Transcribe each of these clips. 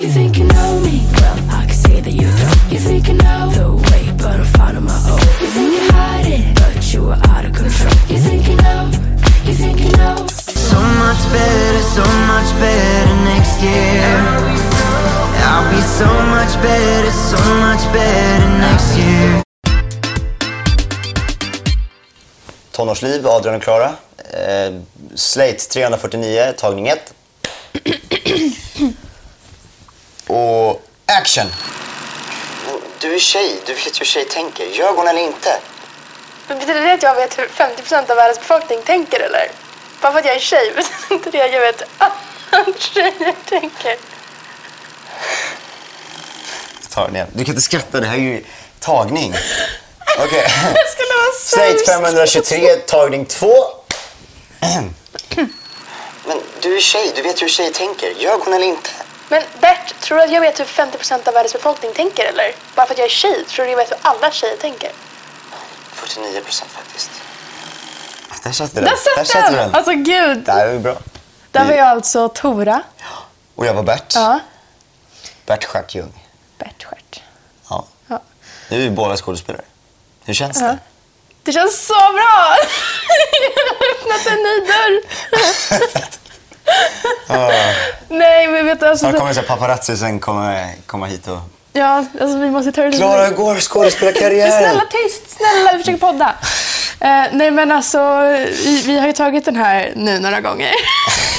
You think you know me? Well, I can see that you don't. You think you know the way, but I'm fine on my own. You think you hide it, but you are out of control. You think you know? You think you know? So much better, so much better next year. I'll be so much better, so much better next year. Tonårsliv, Adrian och Klara. Eh, Slate 349, tagning 1. Och action! Du är tjej, du vet hur tjej tänker. Ljög hon eller inte? Men betyder det att jag vet hur 50% av världens befolkning tänker eller? Bara för att jag är tjej betyder inte det att jag vet hur tjejer tänker. Ta den igen. Du kan inte skratta, det här är ju tagning. Okej. Jag skulle vara sämst. 523, tagning 2. Men du är tjej, du vet hur tjej tänker. Ljög hon eller inte? Men Bert, tror du att jag vet hur 50% av världens befolkning tänker eller? Bara för att jag är tjej, tror du jag vet hur alla tjejer tänker? 49 procent faktiskt. Där satte du den. Där Där satt satte du den! den. Alltså gud. Det här är bra. Där var jag alltså Tora. Och jag var Bert. Ja. Bert Stjärtljung. Bert Stjärt. Ja. Ja. Nu är vi båda skådespelare. Hur känns Ja. det? Det känns så bra! Jag har öppnat en ny dörr. Nej, men vet du, alltså, Snart kommer så paparazzi sen komma, komma hit och... ja, alltså vi måste ta det Klara, hur går skådespelarkarriären? Snälla tyst, snälla vi försöker podda. Eh, nej men alltså, vi, vi har ju tagit den här nu några gånger.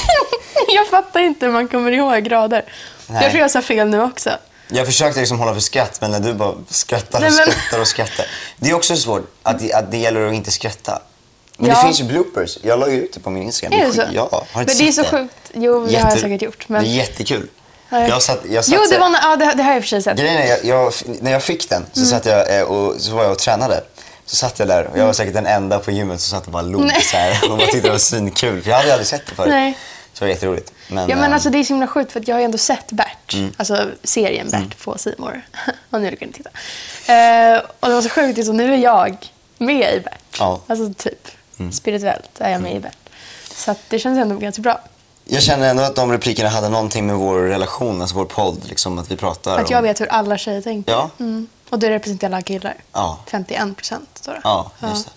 jag fattar inte hur man kommer ihåg grader. Nej. Jag tror jag sa fel nu också. Jag försökte liksom hålla för skratt, men när du bara skrattar och Nej, men- skrattar och skrattar. Det är också svårt att det, att det gäller att inte skratta. Men Ja. det finns ju bloopers. Jag la ju ut det på min Instagram. Är det så? Ja, har men inte det är så sjukt. Jo, det har jag Jätte- säkert gjort. Men... Det är jättekul. Jag satt, jag satt Jo, det, var, ja, det, det har jag i och för sig sett. Grejen är, jag, jag, när jag fick den så, Mm. satt jag, eh, och, så var jag och tränade. Så satt jag där och jag var säkert den enda på gymmet som satt och bara log Nej. så här. Och bara tyckte det var svinkul. För jag hade aldrig sett det förut. Nej. Så det var jätteroligt. Men, Ja, men eh, alltså, det är så himla sjukt för jag har ju ändå sett Bert. Mm. Alltså serien Bert på More. Och nu kan ni titta. Eh, och det var så sjukt, liksom, nu är jag med i Bert. Ja. Alltså typ Mm. spirituellt är jag med i Bert. Så det känns ändå ganska bra. Jag känner ändå att de replikerna hade någonting med vår relation, alltså vår podd, liksom att vi pratar Att jag om... vet hur alla tjejer tänker. Ja. Mm. Och du representerar alla killar. Ja. 51 procent står det. Ja, just det.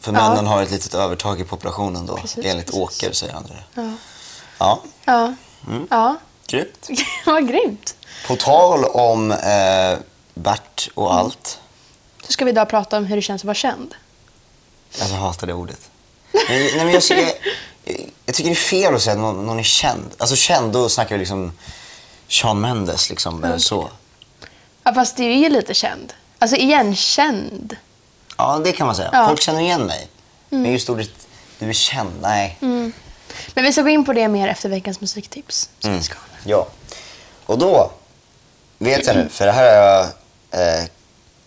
För Ja. männen har ett litet övertag i populationen då, Precis, enligt precis. Åker, säger andra. Ja. Ja, Ja. Mm. ja. grymt. Vad grymt. På tal om eh, Bert och allt. Så ska vi idag prata om hur det känns att vara känd. Jag hatar det ordet. Men, nej, men jag, jag, jag tycker det är fel att säga att någon, någon är känd. Alltså känd, då snackar vi liksom Sean Mendes liksom, eller så. Ja, fast du är ju lite känd. Alltså igenkänd. Ja, det kan man säga. Ja. Mm. Folk känner igen mig. Men just ordet du är känd, nej. Men vi ska gå in på det mer efter veckans musiktips. Mm. Ja. Och då vet jag nu, för det här har jag eh,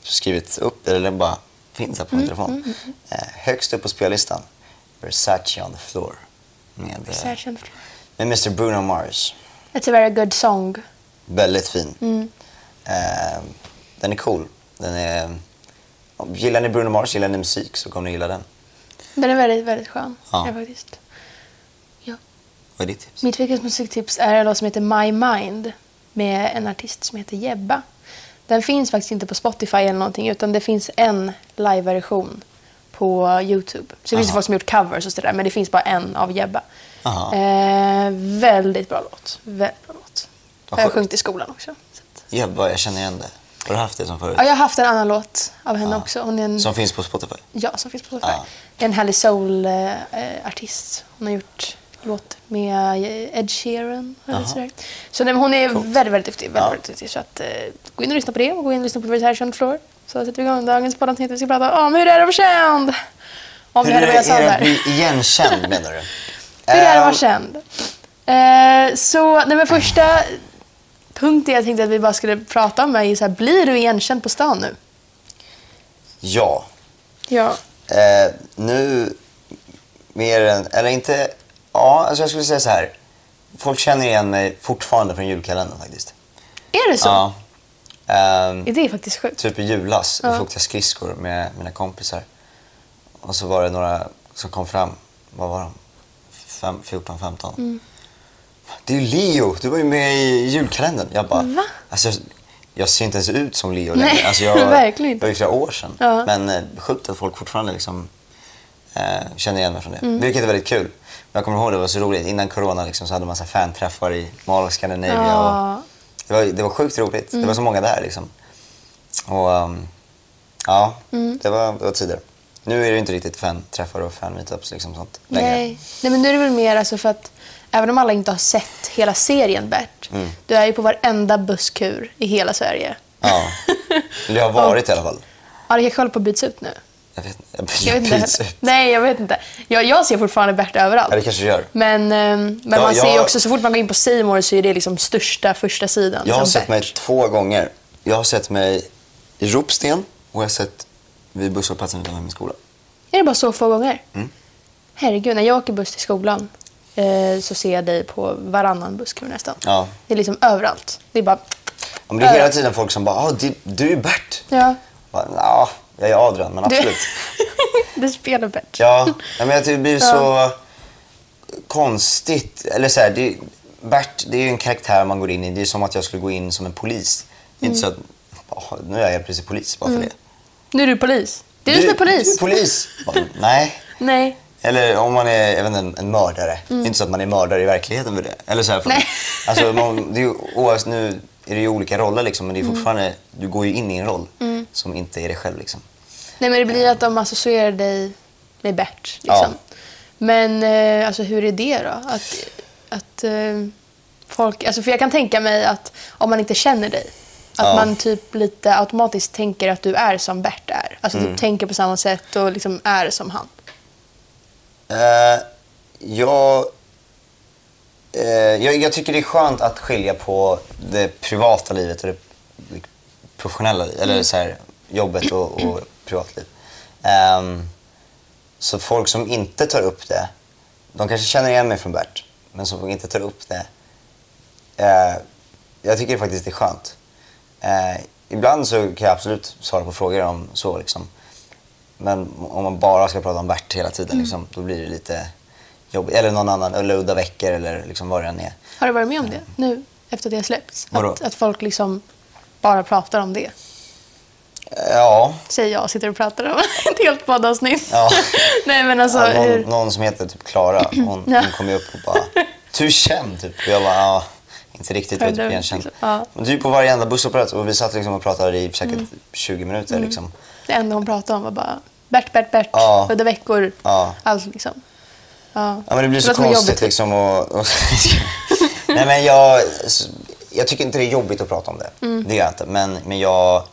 skrivit upp, eller bara finns här på Mm, min telefon. Eh, högst upp på spellistan, Versace on the floor. Med, eh, Särskilt. med Mr Bruno Mars. It's a very good song. Väldigt fin. Mm. Eh, den är cool. Den är, gillar ni Bruno Mars, gillar ni musik så kommer ni gilla den. Den är väldigt, väldigt skön. Ja. Ja. faktiskt. Ja. Vad är ditt tips? Mitt veckans musiktips är en låt som heter My Mind med en artist som heter Jebba. Den finns faktiskt inte på Spotify eller någonting utan det finns en live-version på Youtube. Så det finns Aha. folk som har gjort covers och sådär men det finns bara en av Jebba. Aha. Eh, väldigt bra låt. Väldigt bra låt. Vad Jag har sjungit i skolan också. Så Jebba, jag känner igen det. Har du haft det som förut? Ja, jag har haft en annan låt av henne Ja. också. Hon är en, Som finns på Spotify? Ja, som finns på Spotify. Ja. En härlig soul-artist. Hon har gjort låt med eh, Ed Sheeran. Sådär. Så nej, hon är väldigt, väldigt duktig. Väldigt, Ja. väldigt duktig. Så att, eh, gå in och lyssna på det och gå in och lyssna på Versace on the floor. Så sätter vi igång dagens poddavsnitt. Vi ska prata om hur det är att vara känd. Om Hur är det att bli igenkänd menar du? Hur är det att vara Ehm, känd? Eh, så, nej men första punkten jag tänkte att vi bara skulle prata om är så här, blir du igenkänd på stan nu? Ja. Ja. Eh, nu, mer än, eller inte, ja, alltså jag skulle säga så här. Folk känner igen mig fortfarande från julkalendern faktiskt. Är det så? Ja. Ehm, Det är faktiskt sjukt. typ i julas, Ja. då åkte jag skridskor med mina kompisar. Och så var det några som kom fram, vad var de? Fem, 14, 15. Det är ju Leo, du var ju med i julkalendern. Jag bara, Va? Alltså, jag, jag ser inte ens ut som Leo Nej, längre. Alltså, jag, verkligen inte. Det var ju flera år sedan. Ja. Men eh, sjukt att folk fortfarande liksom, eh, känner igen mig från det. Mm. Vilket är väldigt kul. Jag kommer ihåg det var så roligt. Innan corona liksom, så hade man massa fanträffar i Mall of Scandinavia. Och, Ja. det, var, det var sjukt roligt. Det Mm. var så många där liksom. Och ehm, ja, Mm. det, var, det var tider. Nu är det inte riktigt fan-träffar och fan-meetups liksom sånt längre. Nej. Nej, men nu är det väl mer alltså för att även om alla inte har sett hela serien Bert, Mm. du är ju på varenda busskur i hela Sverige. Ja. Eller jag har varit i alla fall. Ja, det kanske håller på att byts ut nu. Jag vet, jag, Jag vet inte. Nej, jag vet inte. Jag, jag ser fortfarande Bert överallt. Ja, det kanske du gör. Men, ehm, men Ja, man ser ju jag- också, så fort man går in på More så är det liksom största första sidan. Jag har sett Bert. mig två gånger. Jag har sett mig i Ropsten och jag har sett vid busshållplatsen utanför min skola. Är det bara så få gånger? Mm. Herregud, när jag åker buss till skolan eh, så ser jag dig på varannan busskur nästan. Ja. Det är liksom överallt. Det är bara... Ja, men det är hela tiden folk som bara ah, du, du är Bert. Ja, Bara, jag är Adrian, men du, absolut. du spelar Bert. Ja, men jag tycker det blir så konstigt. Eller så här, det, Bert, det är ju en karaktär man går in i. Det är som att jag skulle gå in som en polis. Det är inte så att "Ah, nu är jag helt plötsligt polis bara för det. Nu är du polis. Det är du som är polis. Du är polis. Bara, Nej. Nej. Eller om man är jag vet inte, en, en mördare. Det är inte så att man är mördare i verkligheten för det. Eller så här, för, Nej. Alltså, man, det är ju, oavsett, nu är det ju olika roller liksom, men det är fortfarande, du går ju in i en roll som inte är dig själv. Liksom. Nej, men det blir att de associerar dig med Bert. Liksom. Ja. Men eh, alltså, hur är det då? Att, att eh, folk... Alltså, för jag kan tänka mig att om man inte känner dig, att Ja. man typ lite automatiskt tänker att du är som Bert är. Alltså Mm. typ tänker på samma sätt och liksom är som han. Eh, jag, eh, jag, jag tycker det är skönt att skilja på det privata livet och det professionella livet. Eller så här, jobbet och, och privatliv. Ehm, så folk som inte tar upp det, de kanske känner igen mig från Bert, men som inte tar upp det. Eh, jag tycker faktiskt det är skönt. Eh, ibland så kan jag absolut svara på frågor om så liksom. Men om man bara ska prata om Bert hela tiden, liksom, då blir det lite jobbigt. Eller någon annan, eller udda veckor eller liksom vad det än är. Har du varit med om det nu efter det har släppts? Att, att folk liksom bara pratar om det. Ja, Säger jag sitter och pratar om ett helt poddavsnitt. Ja. Nej men alltså ja, någon, hur... någon som heter typ Klara, hon, Ja. hon kom ju upp och bara Du är känd typ. Och jag bara, ja, inte riktigt vet dumt, du, igenkänd. Ja. Men typ på varenda bussoperatör och vi satt liksom och pratade i säkert Mm. 20 minuter liksom. Det enda hon pratade om var bara Bert, Bert, Bert. Ja. Udda veckor. Ja. Allt liksom. Ja. Ja men det blir så låter som konstigt liksom och, och Nej men jag, jag tycker inte det är jobbigt att prata om det. Mm. Det gör jag inte. Men, men jag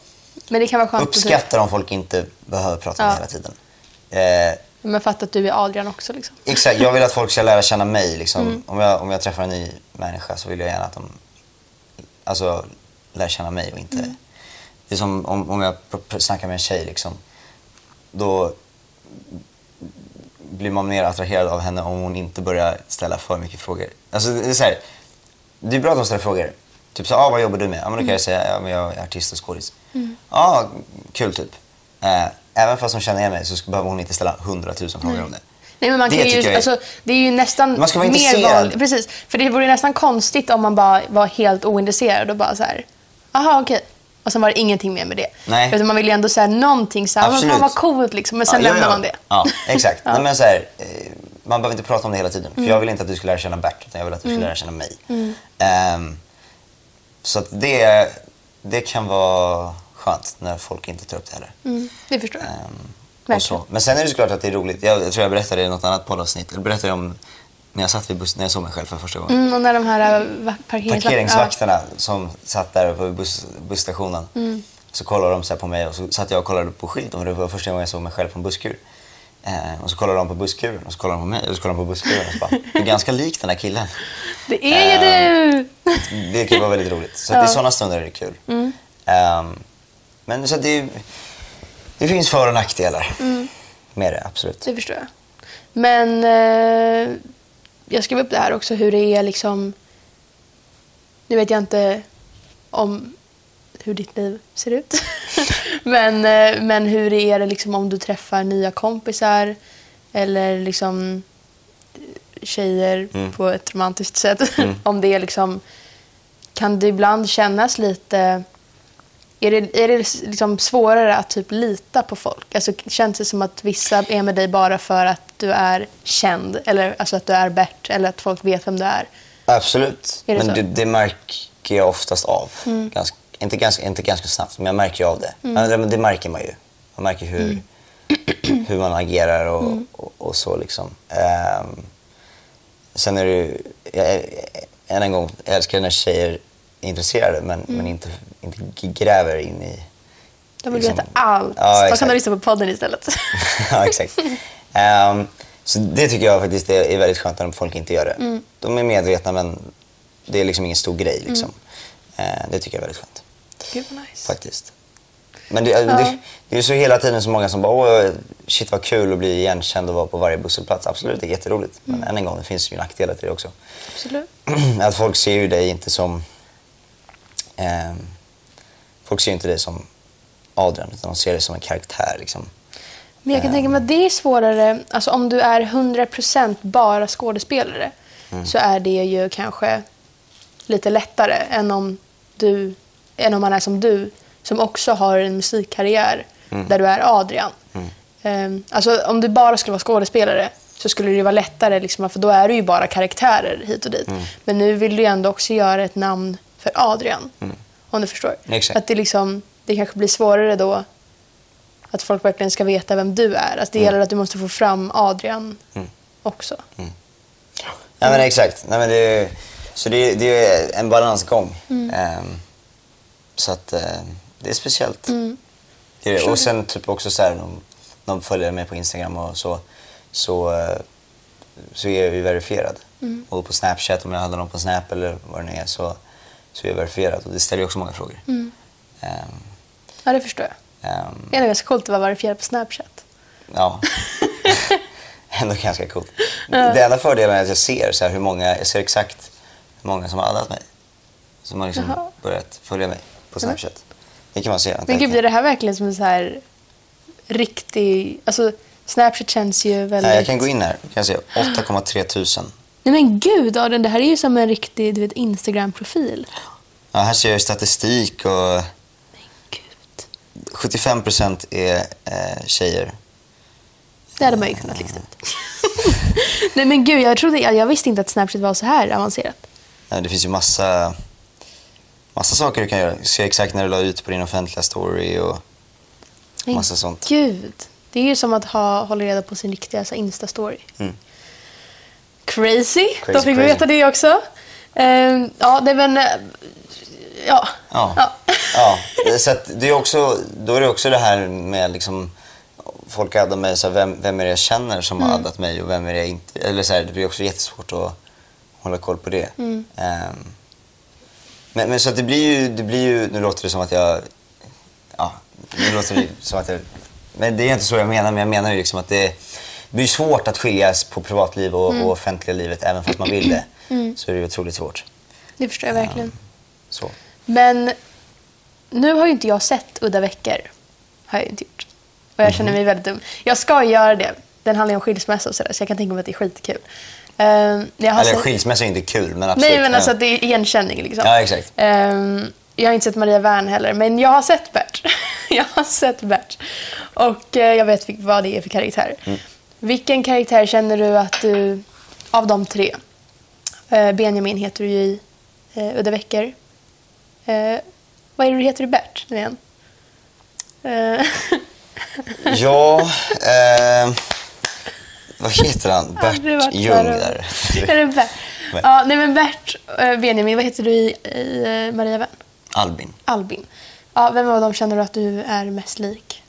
Men uppskattar om folk inte behöver prata om Ja. det hela tiden. Eh, men fatta att du är Adrian också liksom. Exakt, jag vill att folk ska lära känna mig. Liksom. Mm. Om, jag, om jag träffar en ny människa så vill jag gärna att de alltså, lär känna mig och inte... Mm. Det är som om, om jag snackar med en tjej, liksom, då blir man mer attraherad av henne om hon inte börjar ställa för mycket frågor. Alltså, det är så här, det är bra att de ställer frågor. Typ så ah, vad jobbar du med? Ja, men då kan Mm. jag säga, ja, men jag är artist och skådis. Ja, ah, kul typ. Eh, även fast hon känner igen mig så behöver hon inte ställa hundratusen frågor om det. Nej, men man Det kan ju, är- alltså, det är ju nästan Man ska vara intresserad. vanligt. Precis. För det vore nästan konstigt om man bara var helt ointresserad och bara så här, aha okej. Och sen var det ingenting mer med det. Nej. Utan man vill ju ändå säga någonting så här, fan vad coolt liksom. Men sen Ja, ja, lämnar ja. man det. Ja, exakt. Ja. Nej, men så här, eh, man behöver inte prata om det hela tiden. Mm. För jag vill inte att du ska lära känna Bert, utan jag vill att du ska lära känna mig. Ehm, så det, det kan vara skönt när folk inte tar upp det heller. Mm, det förstår jag. Ehm, och så. Men sen är det såklart att det är roligt. Jag, jag tror jag berättade i något annat poddavsnitt. Jag berättade om när jag satt vid bussen, när jag såg mig själv för första gången. Mm, och när de här äh, va- parkeringsvakterna... Parkeringsvakterna som satt där på buss, busstationen. Mm. Så kollade de så på mig och så satt jag och kollade på skylten. Och det var första gången jag såg mig själv på en busskur. Eh, och så kollade de på busskuren och så kollade de på mig och så kollade de på busskuren och så bara, du är ganska lik den där killen. Det är ju du! Det kan vara väldigt roligt. Så Ja. Mm. det är sådana stunder är det kul. Ehm, men så det, det finns för och nackdelar Mm. med det, absolut. Det förstår jag. Men eh, jag skrev upp det här också hur det är liksom... Nu vet jag inte om hur ditt liv ser ut. men, eh, men hur är det liksom om du träffar nya kompisar eller liksom tjejer på ett romantiskt sätt. Om det är liksom, kan det ibland kännas lite... Är det, är det liksom svårare att typ lita på folk? Alltså, känns det som att vissa är med dig bara för att du är känd? Eller alltså att du är Bert? Eller att folk vet vem du är? Absolut. Är det men? Mm. det, det märker jag oftast av. Ganska, inte, ganska, inte ganska snabbt, men jag märker ju av det. Mm. Men det, det märker man ju. Man märker hur, hur man agerar och, Mm. och, och så liksom. Ehm, sen är det ju, jag, än en gång, jag älskar när tjejer är intresserade men, Mm. men inte, inte gräver in i... De vill liksom- veta allt. Ja, De kan exakt. de lyssna på podden istället. ja, exakt. Ehm, så det tycker jag faktiskt är, är väldigt skönt när folk inte gör det. Mm. De är medvetna men det är liksom ingen stor grej. Liksom. Eh, det tycker jag är väldigt skönt. Gud vad nice. Faktiskt. Men det, det, det är ju så hela tiden så många som bara Åh, shit vad kul att bli igenkänd och vara på varje busshållplats. Absolut, det är jätteroligt. Mm. Men än en gång, det finns ju nackdelar till det också. Absolut. att folk ser ju dig inte som... ehm, folk ser ju inte dig som Adrian utan de ser dig som en karaktär. Liksom. Men jag kan tänka mig att det är svårare, alltså om du är 100% bara skådespelare Mm. så är det ju kanske lite lättare än om, du, än om man är som du som också har en musikkarriär Mm. där du är Adrian. Ehm, alltså om du bara skulle vara skådespelare så skulle det vara lättare liksom, för då är du ju bara karaktärer hit och dit. Mm. Men nu vill du ju ändå också göra ett namn för Adrian. Om du förstår. Mm. Exakt. Att det, liksom, det kanske blir svårare då att folk verkligen ska veta vem du är. Alltså det Mm. gäller att du måste få fram Adrian också. Nej men exakt. Nej, men det, så det, det är en balansgång. Mm. Så att eh, det är speciellt. Det är det. Och sen typ också så här, de, de följer mig på Instagram och så, så, eh, så är jag ju verifierad. Mm. Och på Snapchat, om jag hade någon på Snap eller vad det nu är, så, så är jag verifierad. Och det ställer ju också många frågor. Mm. Ehm, Ja, det förstår jag. ehm, Det är ganska coolt att vara verifierad på Snapchat. Ja. Ändå ganska coolt. Det enda fördelen är att jag ser så här hur många, jag ser exakt hur många som har addat mig. Som har liksom Jaha. börjat följa mig på Snapchat. Det kan man se. Men gud, är det här verkligen som en så här riktig... Alltså, Snapchat känns ju väldigt... Nej, jag kan gå in här. Jag kan se 8,3 tusen. Nej men gud, Adrian, det här är ju som en riktig du vet, Instagram-profil. Ja, här ser jag statistik och Men gud. 75 procent är eh, tjejer. Det hade man ju kunnat lista ut. Nej men gud, jag, trodde, jag, jag visste inte att Snapchat var så här avancerat. Ja, Det finns ju massa, massa saker du kan göra. Se exakt när du la ut på din offentliga story och Men massa sånt. Gud, det är ju som att ha, hålla reda på sin riktiga så här, Insta-story. Crazy. Crazy, Då fick vi veta det också. Ehm, ja, det väl... eh, Ja. Ja. Ja. ja. Så det är också, då är det också det här med liksom, folk addar mig, så här, vem, vem är det jag känner som har addat mig och vem är det jag inte... Eller så här, det blir också jättesvårt att hålla koll på det. Ehm, men, men så det blir ju, det blir ju, nu låter det som att jag, ja, nu låter det som att jag, men det är inte så jag menar, men jag menar ju liksom att det, det blir svårt att skiljas på privatliv och, och offentliga livet även fast man vill det. Så är det ju otroligt svårt. Det förstår jag verkligen. Så. Men nu har ju inte jag sett Udda veckor. Har jag ju inte gjort. Och jag känner mig väldigt dum. Jag ska göra det. Den handlar ju om skilsmässa och sådär, så jag kan tänka mig att det är skitkul. Ehm, Eller sett- skilsmässa är inte kul, men absolut. Nej, men alltså det är igenkänning liksom. Ja, exakt. Ehm, jag har inte sett Maria Wern heller, men jag har sett Bert. jag har sett Bert. Och eh, jag vet vad det är för karaktär. Mm. Vilken karaktär känner du att du, av de tre, eh, Benjamin heter du ju i eh, Udda veckor. Eh, vad är det du heter i Bert nu igen? Ja, eh, vad heter han? Bert Ljung där. där. är det Bert? Nej. Ja, nej men Bert, eh, Benjamin, vad heter du i, i eh, Maria Wern? Albin. Albin. Ja, vem av dem känner du att du är mest lik?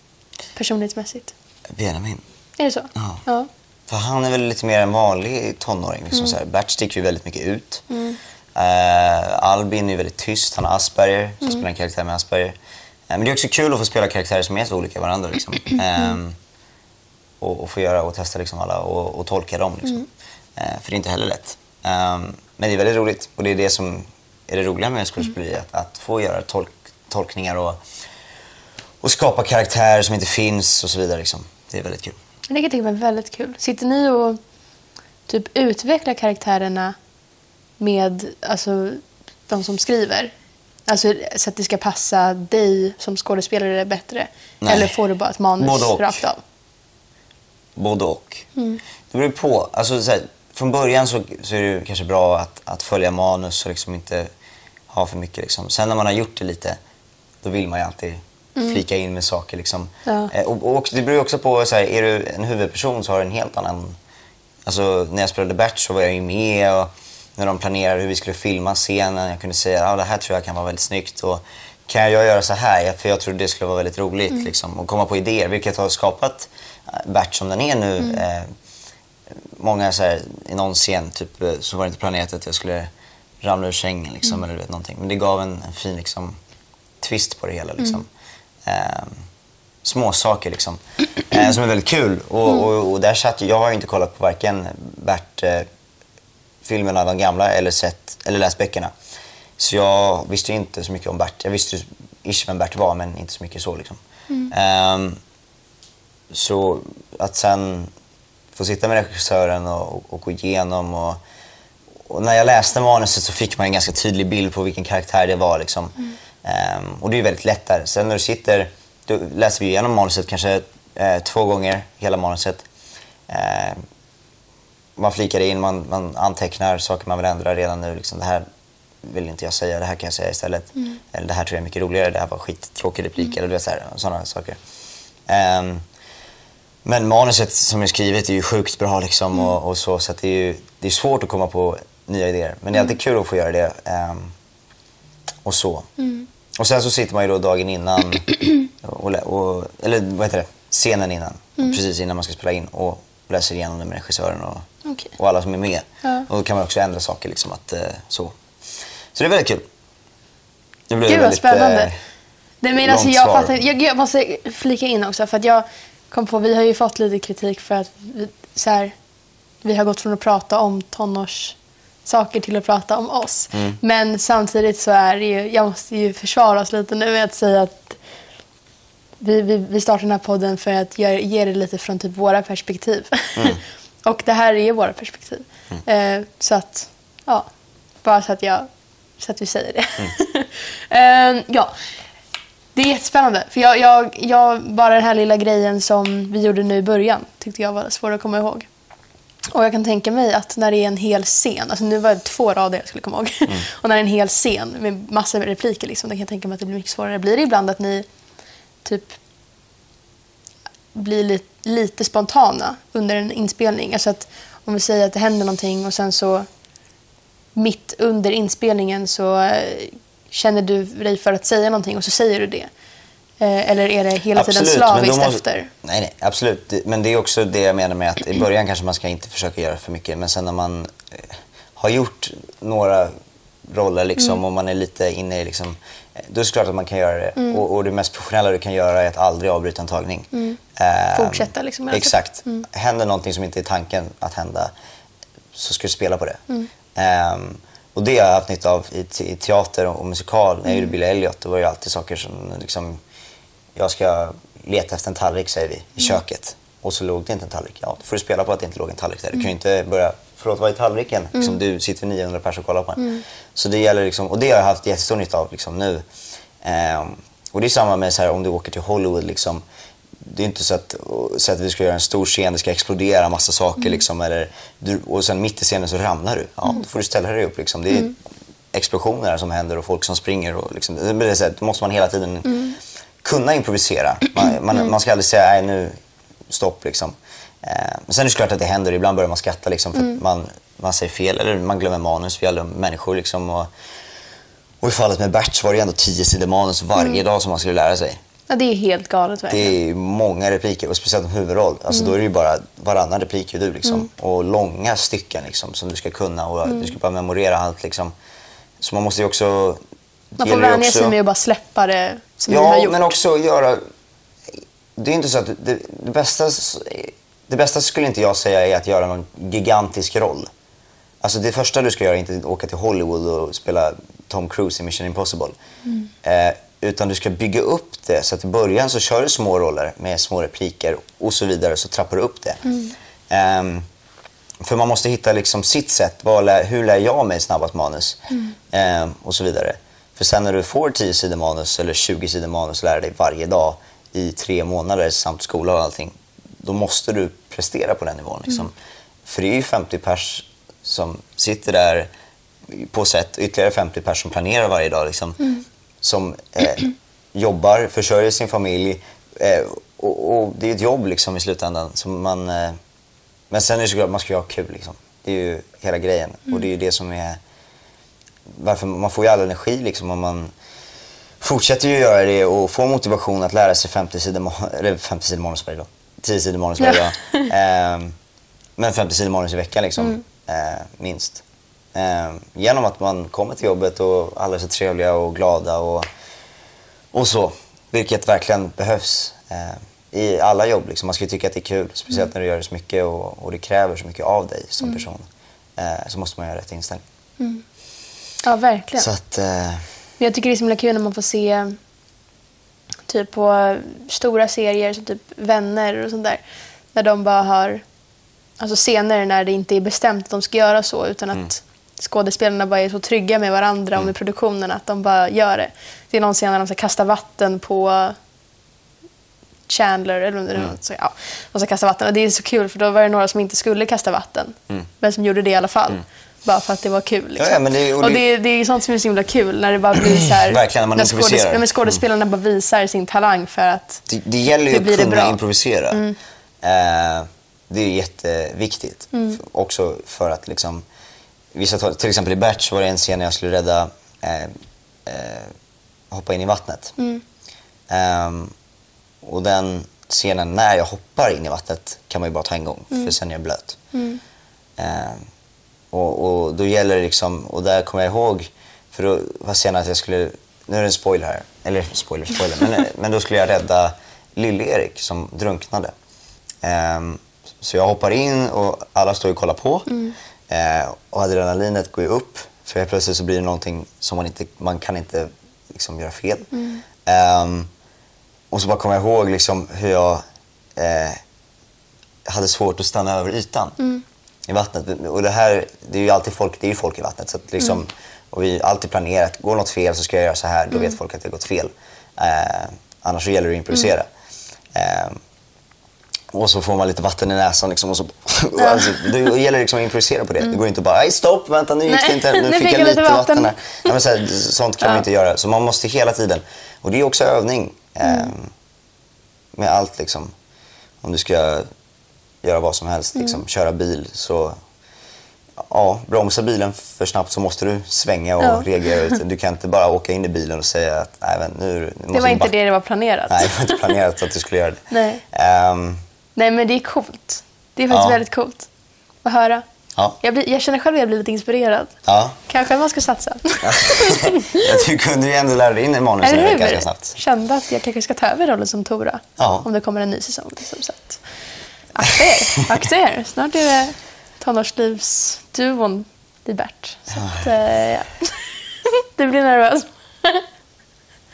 Personlighetsmässigt. Benjamin. Är det så? Ja. ja. För han är väl lite mer en vanlig tonåring. Liksom, Mm. så här. Bert sticker ju väldigt mycket ut. Eh, Albin är väldigt tyst. Han har Asperger, så Mm. spelar en karaktär med Asperger. Eh, men det är också kul att få spela karaktärer som är så olika varandra. Liksom. Mm. Och, och få göra och testa liksom alla och, och tolka dem. Liksom. Mm. Eh, för det är inte heller lätt. Ehm, men det är väldigt roligt och det är det som är det roliga med skådespeleri. Mm. Att, att få göra tolk, tolkningar och, och skapa karaktärer som inte finns och så vidare. Liksom. Det är väldigt kul. Det kan jag tänka mig väldigt kul. Sitter ni och typ utveckla karaktärerna med alltså, de som skriver? Alltså så att det ska passa dig som skådespelare bättre? Nej. Eller får du bara ett manus rakt av? Både och. Mm. Det beror på. Alltså, så här, från början så, så är det kanske bra att, att följa manus och liksom inte ha för mycket. Liksom. Sen när man har gjort det lite, då vill man ju alltid flika in med saker. Liksom. Mm. Ja. Eh, och, och det beror också på, så här, är du en huvudperson så har du en helt annan... Alltså, när jag spelade Bert så var jag ju med och när de planerade hur vi skulle filma scenen. Jag kunde säga att ah, det här tror jag kan vara väldigt snyggt. Och, kan jag göra så här? För jag tror det skulle vara väldigt roligt. Liksom, och komma på idéer, vilket har skapat Bert som den är nu. Eh, många så här, i någon scen typ, eh, så var det inte planerat att jag skulle ramla ur sängen liksom, eller du vet, någonting. Men det gav en, en fin liksom, twist på det hela. Liksom. Eh, små saker liksom. Eh, som är väldigt kul. Och, och, och där satt, jag har ju inte kollat på varken Bert eh, filmerna, de gamla, eller, sett, eller läst böckerna. Så jag visste inte så mycket om Bert. Jag visste ish vem Bert var, men inte så mycket så. Liksom. Ehm, så att sen få sitta med regissören och, och, och gå igenom och, och när jag läste manuset så fick man en ganska tydlig bild på vilken karaktär det var. Liksom. Ehm, och det är väldigt lätt där. Sen när du sitter, då läser vi igenom manuset kanske eh, två gånger, hela manuset. Ehm, man flikar in, man, man antecknar saker man vill ändra redan nu. Liksom, det här vill inte jag säga, det här kan jag säga istället. Eller det här tror jag är mycket roligare, det här var skittråkig replik. Eller du vet, sådana saker. Ehm, men manuset som är skrivet är ju sjukt bra liksom och, och så. Så det är ju det är svårt att komma på nya idéer. Men det är alltid kul att få göra det. ehm, och så. Och sen så sitter man ju då dagen innan, och, och, eller vad heter det, scenen innan. Precis innan man ska spela in och läser igenom det med regissören och, Okej. och alla som är med. Ja. Och då kan man också ändra saker liksom att, eh, så. Så det är väldigt kul. Det blir Gud vad väldigt, spännande. eh, Nej, men alltså, jag, fattar, jag, jag måste flika in också för att jag kom på, vi har ju fått lite kritik för att vi, så här, vi har gått från att prata om tonårssaker till att prata om oss. Mm. Men samtidigt så är det ju, jag måste ju försvara oss lite nu med att säga att vi, vi, vi startar den här podden för att ge, ge det lite från typ våra perspektiv. Mm. Och det här är våra perspektiv. Eh, så att, ja, bara så att, jag, så att vi säger det. Mm. eh, ja, det är jättespännande. För jag, jag, jag, bara den här lilla grejen som vi gjorde nu i början tyckte jag var svår att komma ihåg. Och jag kan tänka mig att när det är en hel scen, alltså nu var det två rader jag skulle komma ihåg. och när det är en hel scen med massor med repliker, liksom, då kan jag tänka mig att det blir mycket svårare. Blir det ibland att ni typ blir lite, lite spontana under en inspelning? Alltså att om vi säger att det händer någonting och sen så mitt under inspelningen så eh, känner du dig för att säga någonting och så säger du det. Eh, eller är det hela tiden Absolut, då slaviskt måste- efter? Nej, nej, absolut. Men det är också det jag menar med att i början kanske man ska inte försöka göra för mycket. Men sen när man eh, har gjort några roller liksom, Mm. och man är lite inne i liksom, eh, då är det klart att man kan göra det. Mm. Och, och det mest professionella du kan göra är att aldrig avbryta en tagning. Ehm, Fortsätta liksom, Exakt. Mm. Händer någonting som inte är tanken att hända så ska du spela på det. Mm. Och det har jag haft nytta av i, te- i teater och musikal. När jag Mm. gjorde Billy Elliot då var det ju alltid saker som liksom, jag ska leta efter en tallrik säger vi, i Mm. köket. Och så låg det inte en tallrik. Ja, då får du spela på att det inte låg en tallrik där. Du kan Mm. ju inte börja, förlåt vad är tallriken? Liksom, du sitter 900 personer och kollar på den. Så det gäller liksom, och det har jag haft jättestor nytta av liksom, nu. Ehm, och det är samma med så här, om du åker till Hollywood. Liksom, det är inte så att, så att vi ska göra en stor scen, det ska explodera massa saker. Liksom, eller, du, och sen mitt i scenen så ramlar du. Ja, Då får du ställa dig upp. Liksom. Det är explosioner som händer och folk som springer. Och, liksom, det blir så här, måste man hela tiden kunna improvisera. Man, man, man ska aldrig säga nej nu, stopp liksom. Eh, men sen är det klart att det händer. Ibland börjar man skratta liksom, för att man, man säger fel eller man glömmer manus. Vi är alla människor. Liksom, och, och i fallet med Bert så var det ändå tio sidor manus varje dag som man skulle lära sig. Ja, det är helt galet verkligen. Det är många repliker och speciellt en huvudroll. Alltså, Då är det ju bara varannan replik är du liksom. Och långa stycken liksom, som du ska kunna och du ska bara memorera allt. Liksom. Så man måste ju också... Man får vänja sig också- med att bara släppa det som ni har Ja, gjort. men också göra... Det är inte så att det, det, bästa, det bästa skulle inte jag säga är att göra någon gigantisk roll. Alltså det första du ska göra är inte att åka till Hollywood och spela Tom Cruise i Mission Impossible. Eh, utan du ska bygga upp det så att i början så kör du små roller med små repliker och så vidare så trappar du upp det. Ehm, för man måste hitta liksom sitt sätt. Lär, hur lär jag mig snabbast manus? Eh, och så vidare. För sen när du får 10 sidor manus eller 20 sidor manus och lär dig varje dag i tre månader samt skola och allting. Då måste du prestera på den nivån. Liksom. För det är ju 50 pers som sitter där på sätt, ytterligare 50 pers som planerar varje dag. Liksom, Som eh, jobbar, försörjer sin familj. Eh, och, och det är ett jobb liksom, i slutändan. Som man, eh, men sen är det såklart man ska ju ha kul. Liksom. Det är ju hela grejen. Och det är ju det som är... Varför, man får ju all energi liksom, om man fortsätter ju göra det och får motivation att lära sig 50 sidor, eller 50 sidor manus varje dag. 10 sidor manus varje dag. Ehm, men 50 sidor manus i veckan liksom, eh, minst. Ehm, genom att man kommer till jobbet och alla är så trevliga och glada och, och så. Vilket verkligen behövs eh, i alla jobb. Liksom. Man ska ju tycka att det är kul. Speciellt när du gör det så mycket och, och det kräver så mycket av dig som person. Eh, så måste man göra rätt inställning. Ja, verkligen. Så att, eh, jag tycker det är så himla kul när man får se typ på stora serier som typ Vänner och sånt där. När de bara har alltså scener när det inte är bestämt att de ska göra så utan att skådespelarna bara är så trygga med varandra och med produktionen att de bara gör det. Det är någon scen när de ska kasta vatten på Chandler eller eller något så, ja, de ska kasta vatten och det är så kul för då var det några som inte skulle kasta vatten men som gjorde det i alla fall. Bara för att det var kul. Liksom. Ja, ja, men det- och och det- det, är sånt som är så himla kul när det bara blir så här. Verkligen, när man när improviserar. Mm. när skådespelarna bara visar sin talang för att Det, det gäller ju att kunna bra? Mm. improvisera. Eh, det är jätteviktigt. F- också för att liksom... Vissa, till exempel i Bert var det en scen när jag skulle rädda... Eh, eh, hoppa in i vattnet. Mm. Ehm, och den scenen när jag hoppar in i vattnet kan man ju bara ta en gång Mm. för sen är jag blöt. Ehm, och, och då gäller det liksom, och där kommer jag ihåg, för då var scenen att jag skulle, nu är det en spoiler här, eller spoiler, spoiler, men, men då skulle jag rädda Lill-Erik som drunknade. Ehm, så jag hoppar in och alla står och kollar på. Ehm, och adrenalinet går ju upp, för helt plötsligt så blir det någonting som man inte, man kan inte liksom göra fel. Ehm, och så bara kommer jag ihåg liksom hur jag eh, hade svårt att stanna över ytan i vattnet. Och det här, det är ju alltid folk, det är ju folk i vattnet. Så liksom, Och vi har alltid planerat, går något fel så ska jag göra så här, då vet folk att det har gått fel. Eh, annars så gäller det att improvisera. Eh, och så får man lite vatten i näsan liksom, och så, och alltså, det gäller liksom att improvisera på det. Det går inte bara, nej stopp, vänta nu gick det inte, nu nu fick jag lite vatten här. Nej, men så här, sånt kan man inte göra. Så man måste hela tiden, och det är också övning. Eh, med allt liksom. Om du ska göra vad som helst, liksom, köra bil så Ja, bromsa bilen för snabbt så måste du svänga och Ja. reagera. ut. Du kan inte bara åka in i bilen och säga att nej, men nu, nu det var inte backa." det det var planerat. Nej, det var inte planerat att du skulle göra det. Nej. Ehm, Nej, men det är coolt. Det är faktiskt Ja. väldigt coolt att höra. ja. Jag, blir, jag känner själv att jag har blivit inspirerad. ja. Kanske man ska satsa. du kunde ju ändå lära dig in i manuset ganska snabbt. Kände att jag kanske ska ta över rollen som Tora. Ja. Om det kommer en ny säsong. Liksom, så att, akta er, akta er. Snart är det tonårslivsduon i Bert. Så att, eh, ja. Du blir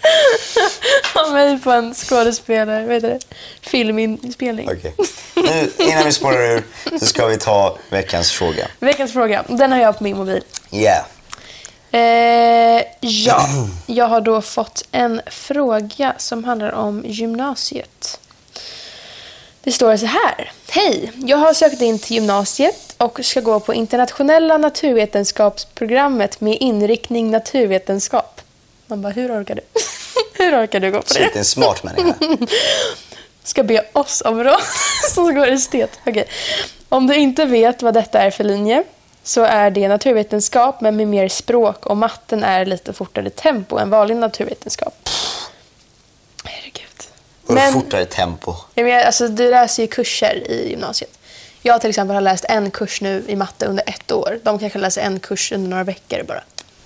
Av mig på en skådespelare, vad heter det? Filminspelning. Okej. Nu, innan vi spårar ur så ska vi ta veckans fråga. Veckans fråga, den har jag på min mobil. Yeah. Eh, ja, jag har då fått en fråga som handlar om gymnasiet. Det står så här. Hej, jag har sökt in till gymnasiet och ska gå på internationella naturvetenskapsprogrammet med inriktning naturvetenskap. Man bara, hur orkar du? hur orkar du gå på det? Shit, en smart människa. ska be oss om råd som går estet. Okej. Om du inte vet vad detta är för linje så är det naturvetenskap men med mer språk och matten är lite fortare tempo än vanlig naturvetenskap. Herregud. Och Men, fortare tempo. menar, alltså, du läser ju kurser i gymnasiet. Jag till exempel har läst en kurs nu i matte under ett år. De kanske läser en kurs under några veckor bara.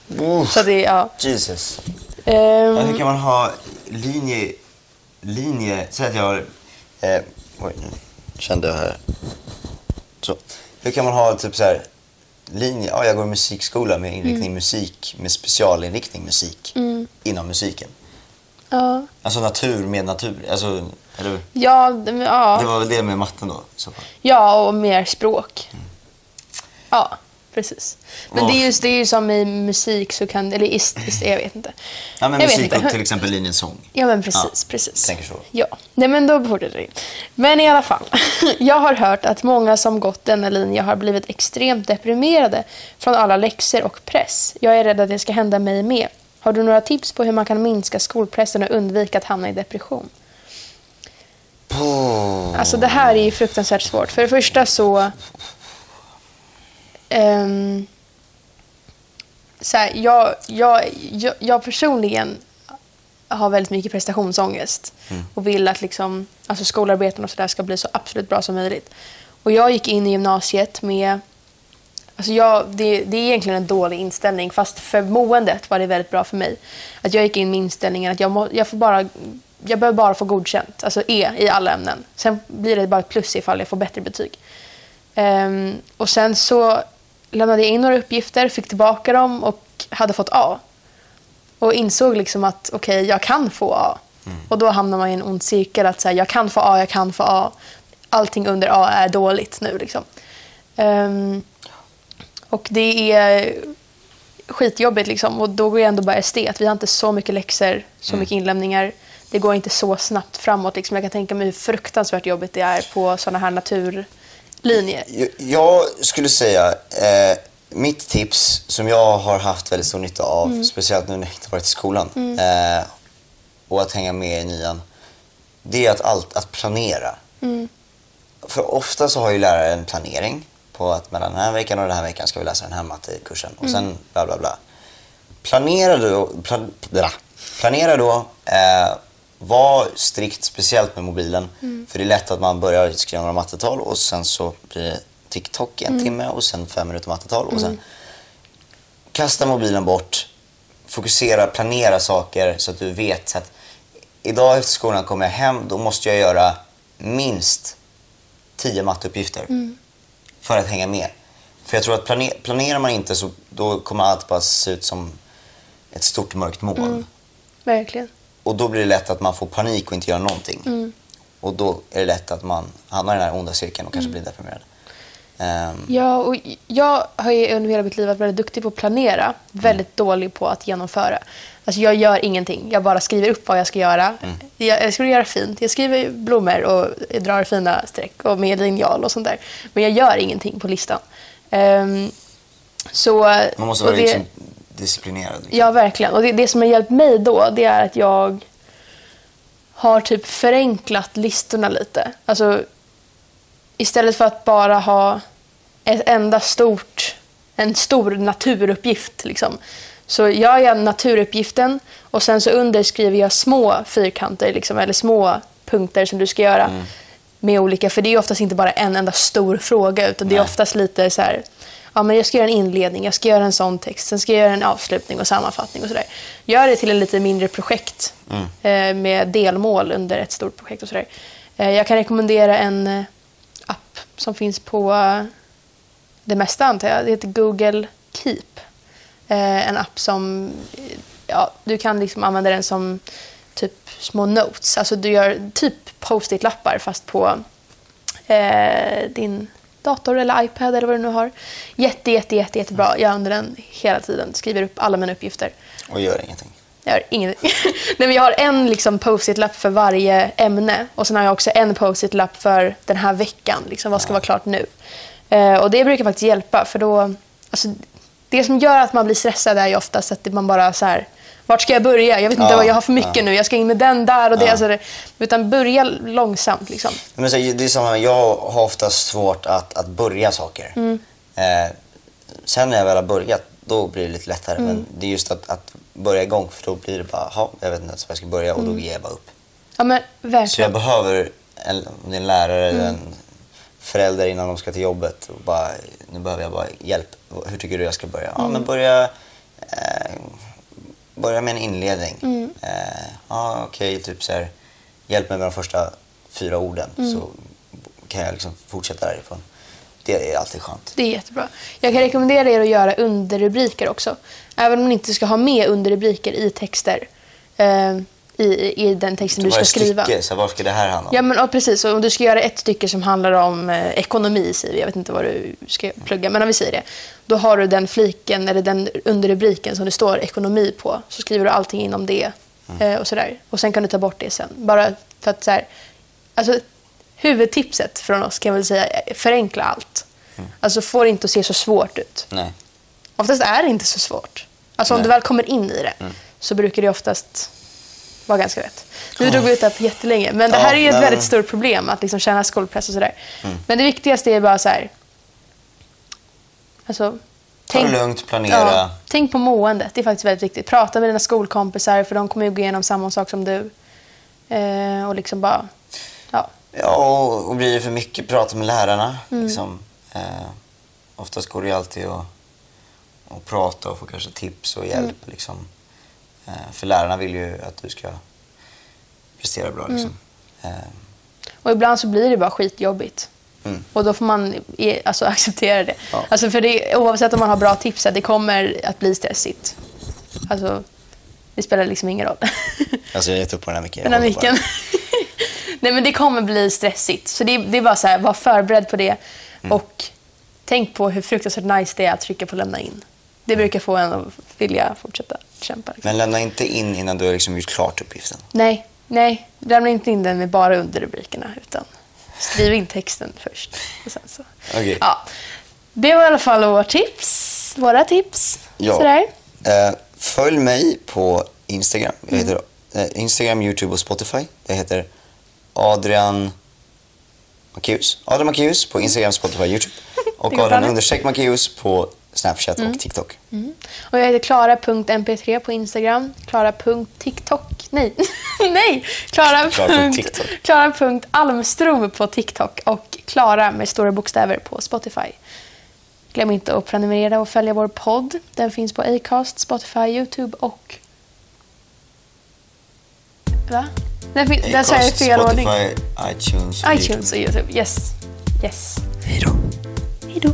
Uff, Så det ja. Jesus. Ehm, Ja, hur kan man ha linje... linje säg att jag har... Eh, oj, nu kände jag här. Så. Hur kan man ha typ så här... Linje, ja, jag går musikskola med inriktning Mm. musik, med specialinriktning musik inom musiken. ja. Alltså natur med natur, alltså, eller? Ja, det- ja. Det var väl det med matten då så ja, och mer språk. Ja, precis. Men det är, ju, det är ju som i musik så kan, eller ist, ist, jag vet inte. Ja, men jag musik och till exempel linjen sång. Ja, men precis. Ja, precis. tänker så. Ja, nej men då fortsätter vi. Men i alla fall. Jag har hört att många som gått denna linje har blivit extremt deprimerade från alla läxor och press. Jag är rädd att det ska hända mig med. Har du några tips på hur man kan minska skolpressen och undvika att hamna i depression? Alltså det här är ju fruktansvärt svårt. För det första så... ehm, så här, jag, jag, jag, jag personligen har väldigt mycket prestationsångest och vill att liksom, alltså skolarbeten och sådär ska bli så absolut bra som möjligt. Och jag gick in i gymnasiet med Alltså jag, det, det är egentligen en dålig inställning fast för måendet var det väldigt bra för mig. Att jag gick in med inställningen att jag, må, jag, får bara, jag behöver bara få godkänt, alltså E i alla ämnen. Sen blir det bara ett plus ifall jag får bättre betyg. Ehm, och sen så lämnade jag in några uppgifter, fick tillbaka dem och hade fått A. Och insåg liksom att okej, jag kan få A. Och då hamnar man i en ond cirkel att säga jag kan få A, jag kan få A. Allting under A är dåligt nu liksom. Ehm, och det är skitjobbigt liksom. Och då går jag ändå bara estet. Vi har inte så mycket läxor, så mycket inlämningar. Det går inte så snabbt framåt. Liksom. Jag kan tänka mig hur fruktansvärt jobbigt det är på sådana här naturlinjer. Jag, jag skulle säga, eh, mitt tips som jag har haft väldigt stor nytta av, Mm. speciellt nu när jag inte varit i skolan, eh, och att hänga med i nian, det är att, allt, att planera. Mm. För ofta så har ju lärare en planering på att mellan den här veckan och den här veckan ska vi läsa den här mattekursen och Mm. sen bla bla bla. Planera då, plan, bla, planera då eh, var strikt speciellt med mobilen. Mm. För det är lätt att man börjar skriva några mattetal och sen så blir det TikTok en timme och sen fem minuter mattetal och sen kasta mobilen bort, fokusera, planera saker så att du vet att idag efter skolan kommer jag hem, då måste jag göra minst tio matteuppgifter för att hänga med. För jag tror att plane- planerar man inte så då kommer allt bara se ut som ett stort mörkt moln. Verkligen. Och då blir det lätt att man får panik och inte gör någonting. Och då är det lätt att man hamnar i den här onda cirkeln och kanske blir deprimerad. Ehm, Ja, och jag har ju under hela mitt liv varit väldigt duktig på att planera. Väldigt dålig på att genomföra. Alltså jag gör ingenting. Jag bara skriver upp vad jag ska göra. Jag, jag ska göra fint. Jag skriver blommor och drar fina streck och med linjal och sånt där. Men jag gör ingenting på listan. Ehm, så, man måste vara det- liksom disciplinerad. liksom. Ja, verkligen. Och det, det som har hjälpt mig då, det är att jag har typ förenklat listorna lite. Alltså, istället för att bara ha ett enda stort, en stor naturuppgift. Liksom. Så gör jag naturuppgiften och sen så under skriver jag små fyrkanter liksom, eller små punkter som du ska göra med olika, för det är oftast inte bara en enda stor fråga utan det är Nej. oftast lite så här, ja men jag ska göra en inledning, jag ska göra en sån text, sen ska jag göra en avslutning och sammanfattning och sådär. Gör det till en lite mindre projekt eh, med delmål under ett stort projekt och sådär. Eh, jag kan rekommendera en eh, app som finns på det mesta antar jag. Det heter Google Keep. Eh, en app som ja, du kan liksom använda den som typ små notes. Alltså du gör typ post-it-lappar fast på eh, din dator eller iPad eller vad du nu har. Jätte, jätte, jätte, jättebra. Jag använder den hela tiden. Skriver upp alla mina uppgifter. Och gör ingenting. Jag gör ingenting. Nej, men jag har en liksom post-it-lapp för varje ämne och sen har jag också en post-it-lapp för den här veckan. Liksom, vad ska vara klart nu? Eh, och det brukar faktiskt hjälpa för då... Alltså, det som gör att man blir stressad är ju oftast att man bara så här... Vart ska jag börja? Jag vet inte Ja, vad jag har för mycket ja. nu. Jag ska in med den där och det. Ja. Alltså utan börja långsamt liksom. Men så, det är samma, jag har oftast svårt att, att börja saker. Mm. Eh, sen när jag väl har börjat, då blir det lite lättare. Mm. Men det är just att, att börja igång, för då blir det bara, "Jaha, jag vet inte ens var jag ska börja och Mm. då ger jag bara upp. Ja men Så jag behöver en, en lärare eller Mm. en förälder innan de ska till jobbet. Och bara, nu behöver jag bara hjälp. Hur tycker du jag ska börja? Ja, Mm. men börja, eh, börja med en inledning. Mm. Eh, ja, okej, typ så här, hjälp mig med de första fyra orden Mm. så kan jag liksom fortsätta därifrån. Det är alltid skönt. Det är jättebra. Jag kan rekommendera er att göra underrubriker också. Även om ni inte ska ha med underrubriker i texter. Eh, i, i den texten du ska skriva. stycke, så vad ska det här handla om? Ja, men precis. Om du ska göra ett stycke som handlar om eh, ekonomi, säger vi. Jag vet inte vad du ska plugga, men om vi säger det. Då har du den fliken, eller den underrubriken som det står ekonomi på. Så skriver du allting inom det. Eh, och sådär. Och sen kan du ta bort det sen. Bara för att så här, alltså, huvudtipset från oss kan jag väl säga är förenkla allt. Alltså få det inte att se så svårt ut. Nej. Oftast är det inte så svårt. Alltså om Nej. du väl kommer in i det så brukar det oftast vara ganska rätt. Nu drog vi ut det här på jättelänge, men det här är ju ett väldigt stort problem att liksom känna skolpress och sådär. Men det viktigaste är bara så här. Alltså, Ta det lugnt, planera. Ja, tänk på måendet. Det är faktiskt väldigt viktigt. Prata med dina skolkompisar för de kommer ju gå igenom samma sak som du. Eh, och liksom bara, ja. Ja, och, och blir det för mycket, prata med lärarna. Mm. Liksom. Eh, oftast går det ju alltid att, att prata och få kanske tips och hjälp. Mm. Liksom. Eh, för lärarna vill ju att du ska prestera bra. Liksom. Mm. Och ibland så blir det bara skitjobbigt. Mm. Och då får man alltså, acceptera det. Ja. Alltså, för det. Oavsett om man har bra tips, det kommer att bli stressigt. Alltså, det spelar liksom ingen roll. alltså jag har gett upp på den här micken. Den här micken. Nej, men det kommer bli stressigt. Så det, det är bara så här, var förberedd på det. Mm. Och tänk på hur fruktansvärt nice det är att trycka på lämna in. Det brukar få en att vilja fortsätta kämpa. Liksom. Men lämna inte in innan du har liksom gjort klart uppgiften. Nej, nej. Lämna inte in den med bara underrubrikerna. Utan skriv in texten först. Och sen så. Okej. Ja. Det var i alla fall våra tips. Våra tips. Ja. Sådär. Eh, följ mig på Instagram. Jag Mm. heter eh, Instagram, Youtube och Spotify. Jag heter Adrian Macéus. Adrian Macéus på Instagram, Spotify, Youtube. Och Adrian understreck Macéus på Snapchat Mm. och TikTok. Och jag heter Klara.mp3 på Instagram. Klara.tiktok. Nej, nej! Klara. Klara.almstrom på TikTok. Och Klara med stora bokstäver på Spotify. Glöm inte att prenumerera och följa vår podd. Den finns på Acast, Spotify, Youtube och... Va? Den, fin- där sa jag Acast, fel ordning. Spotify, iTunes och iTunes och Youtube. Yes. Yes. Hej då. Hej då.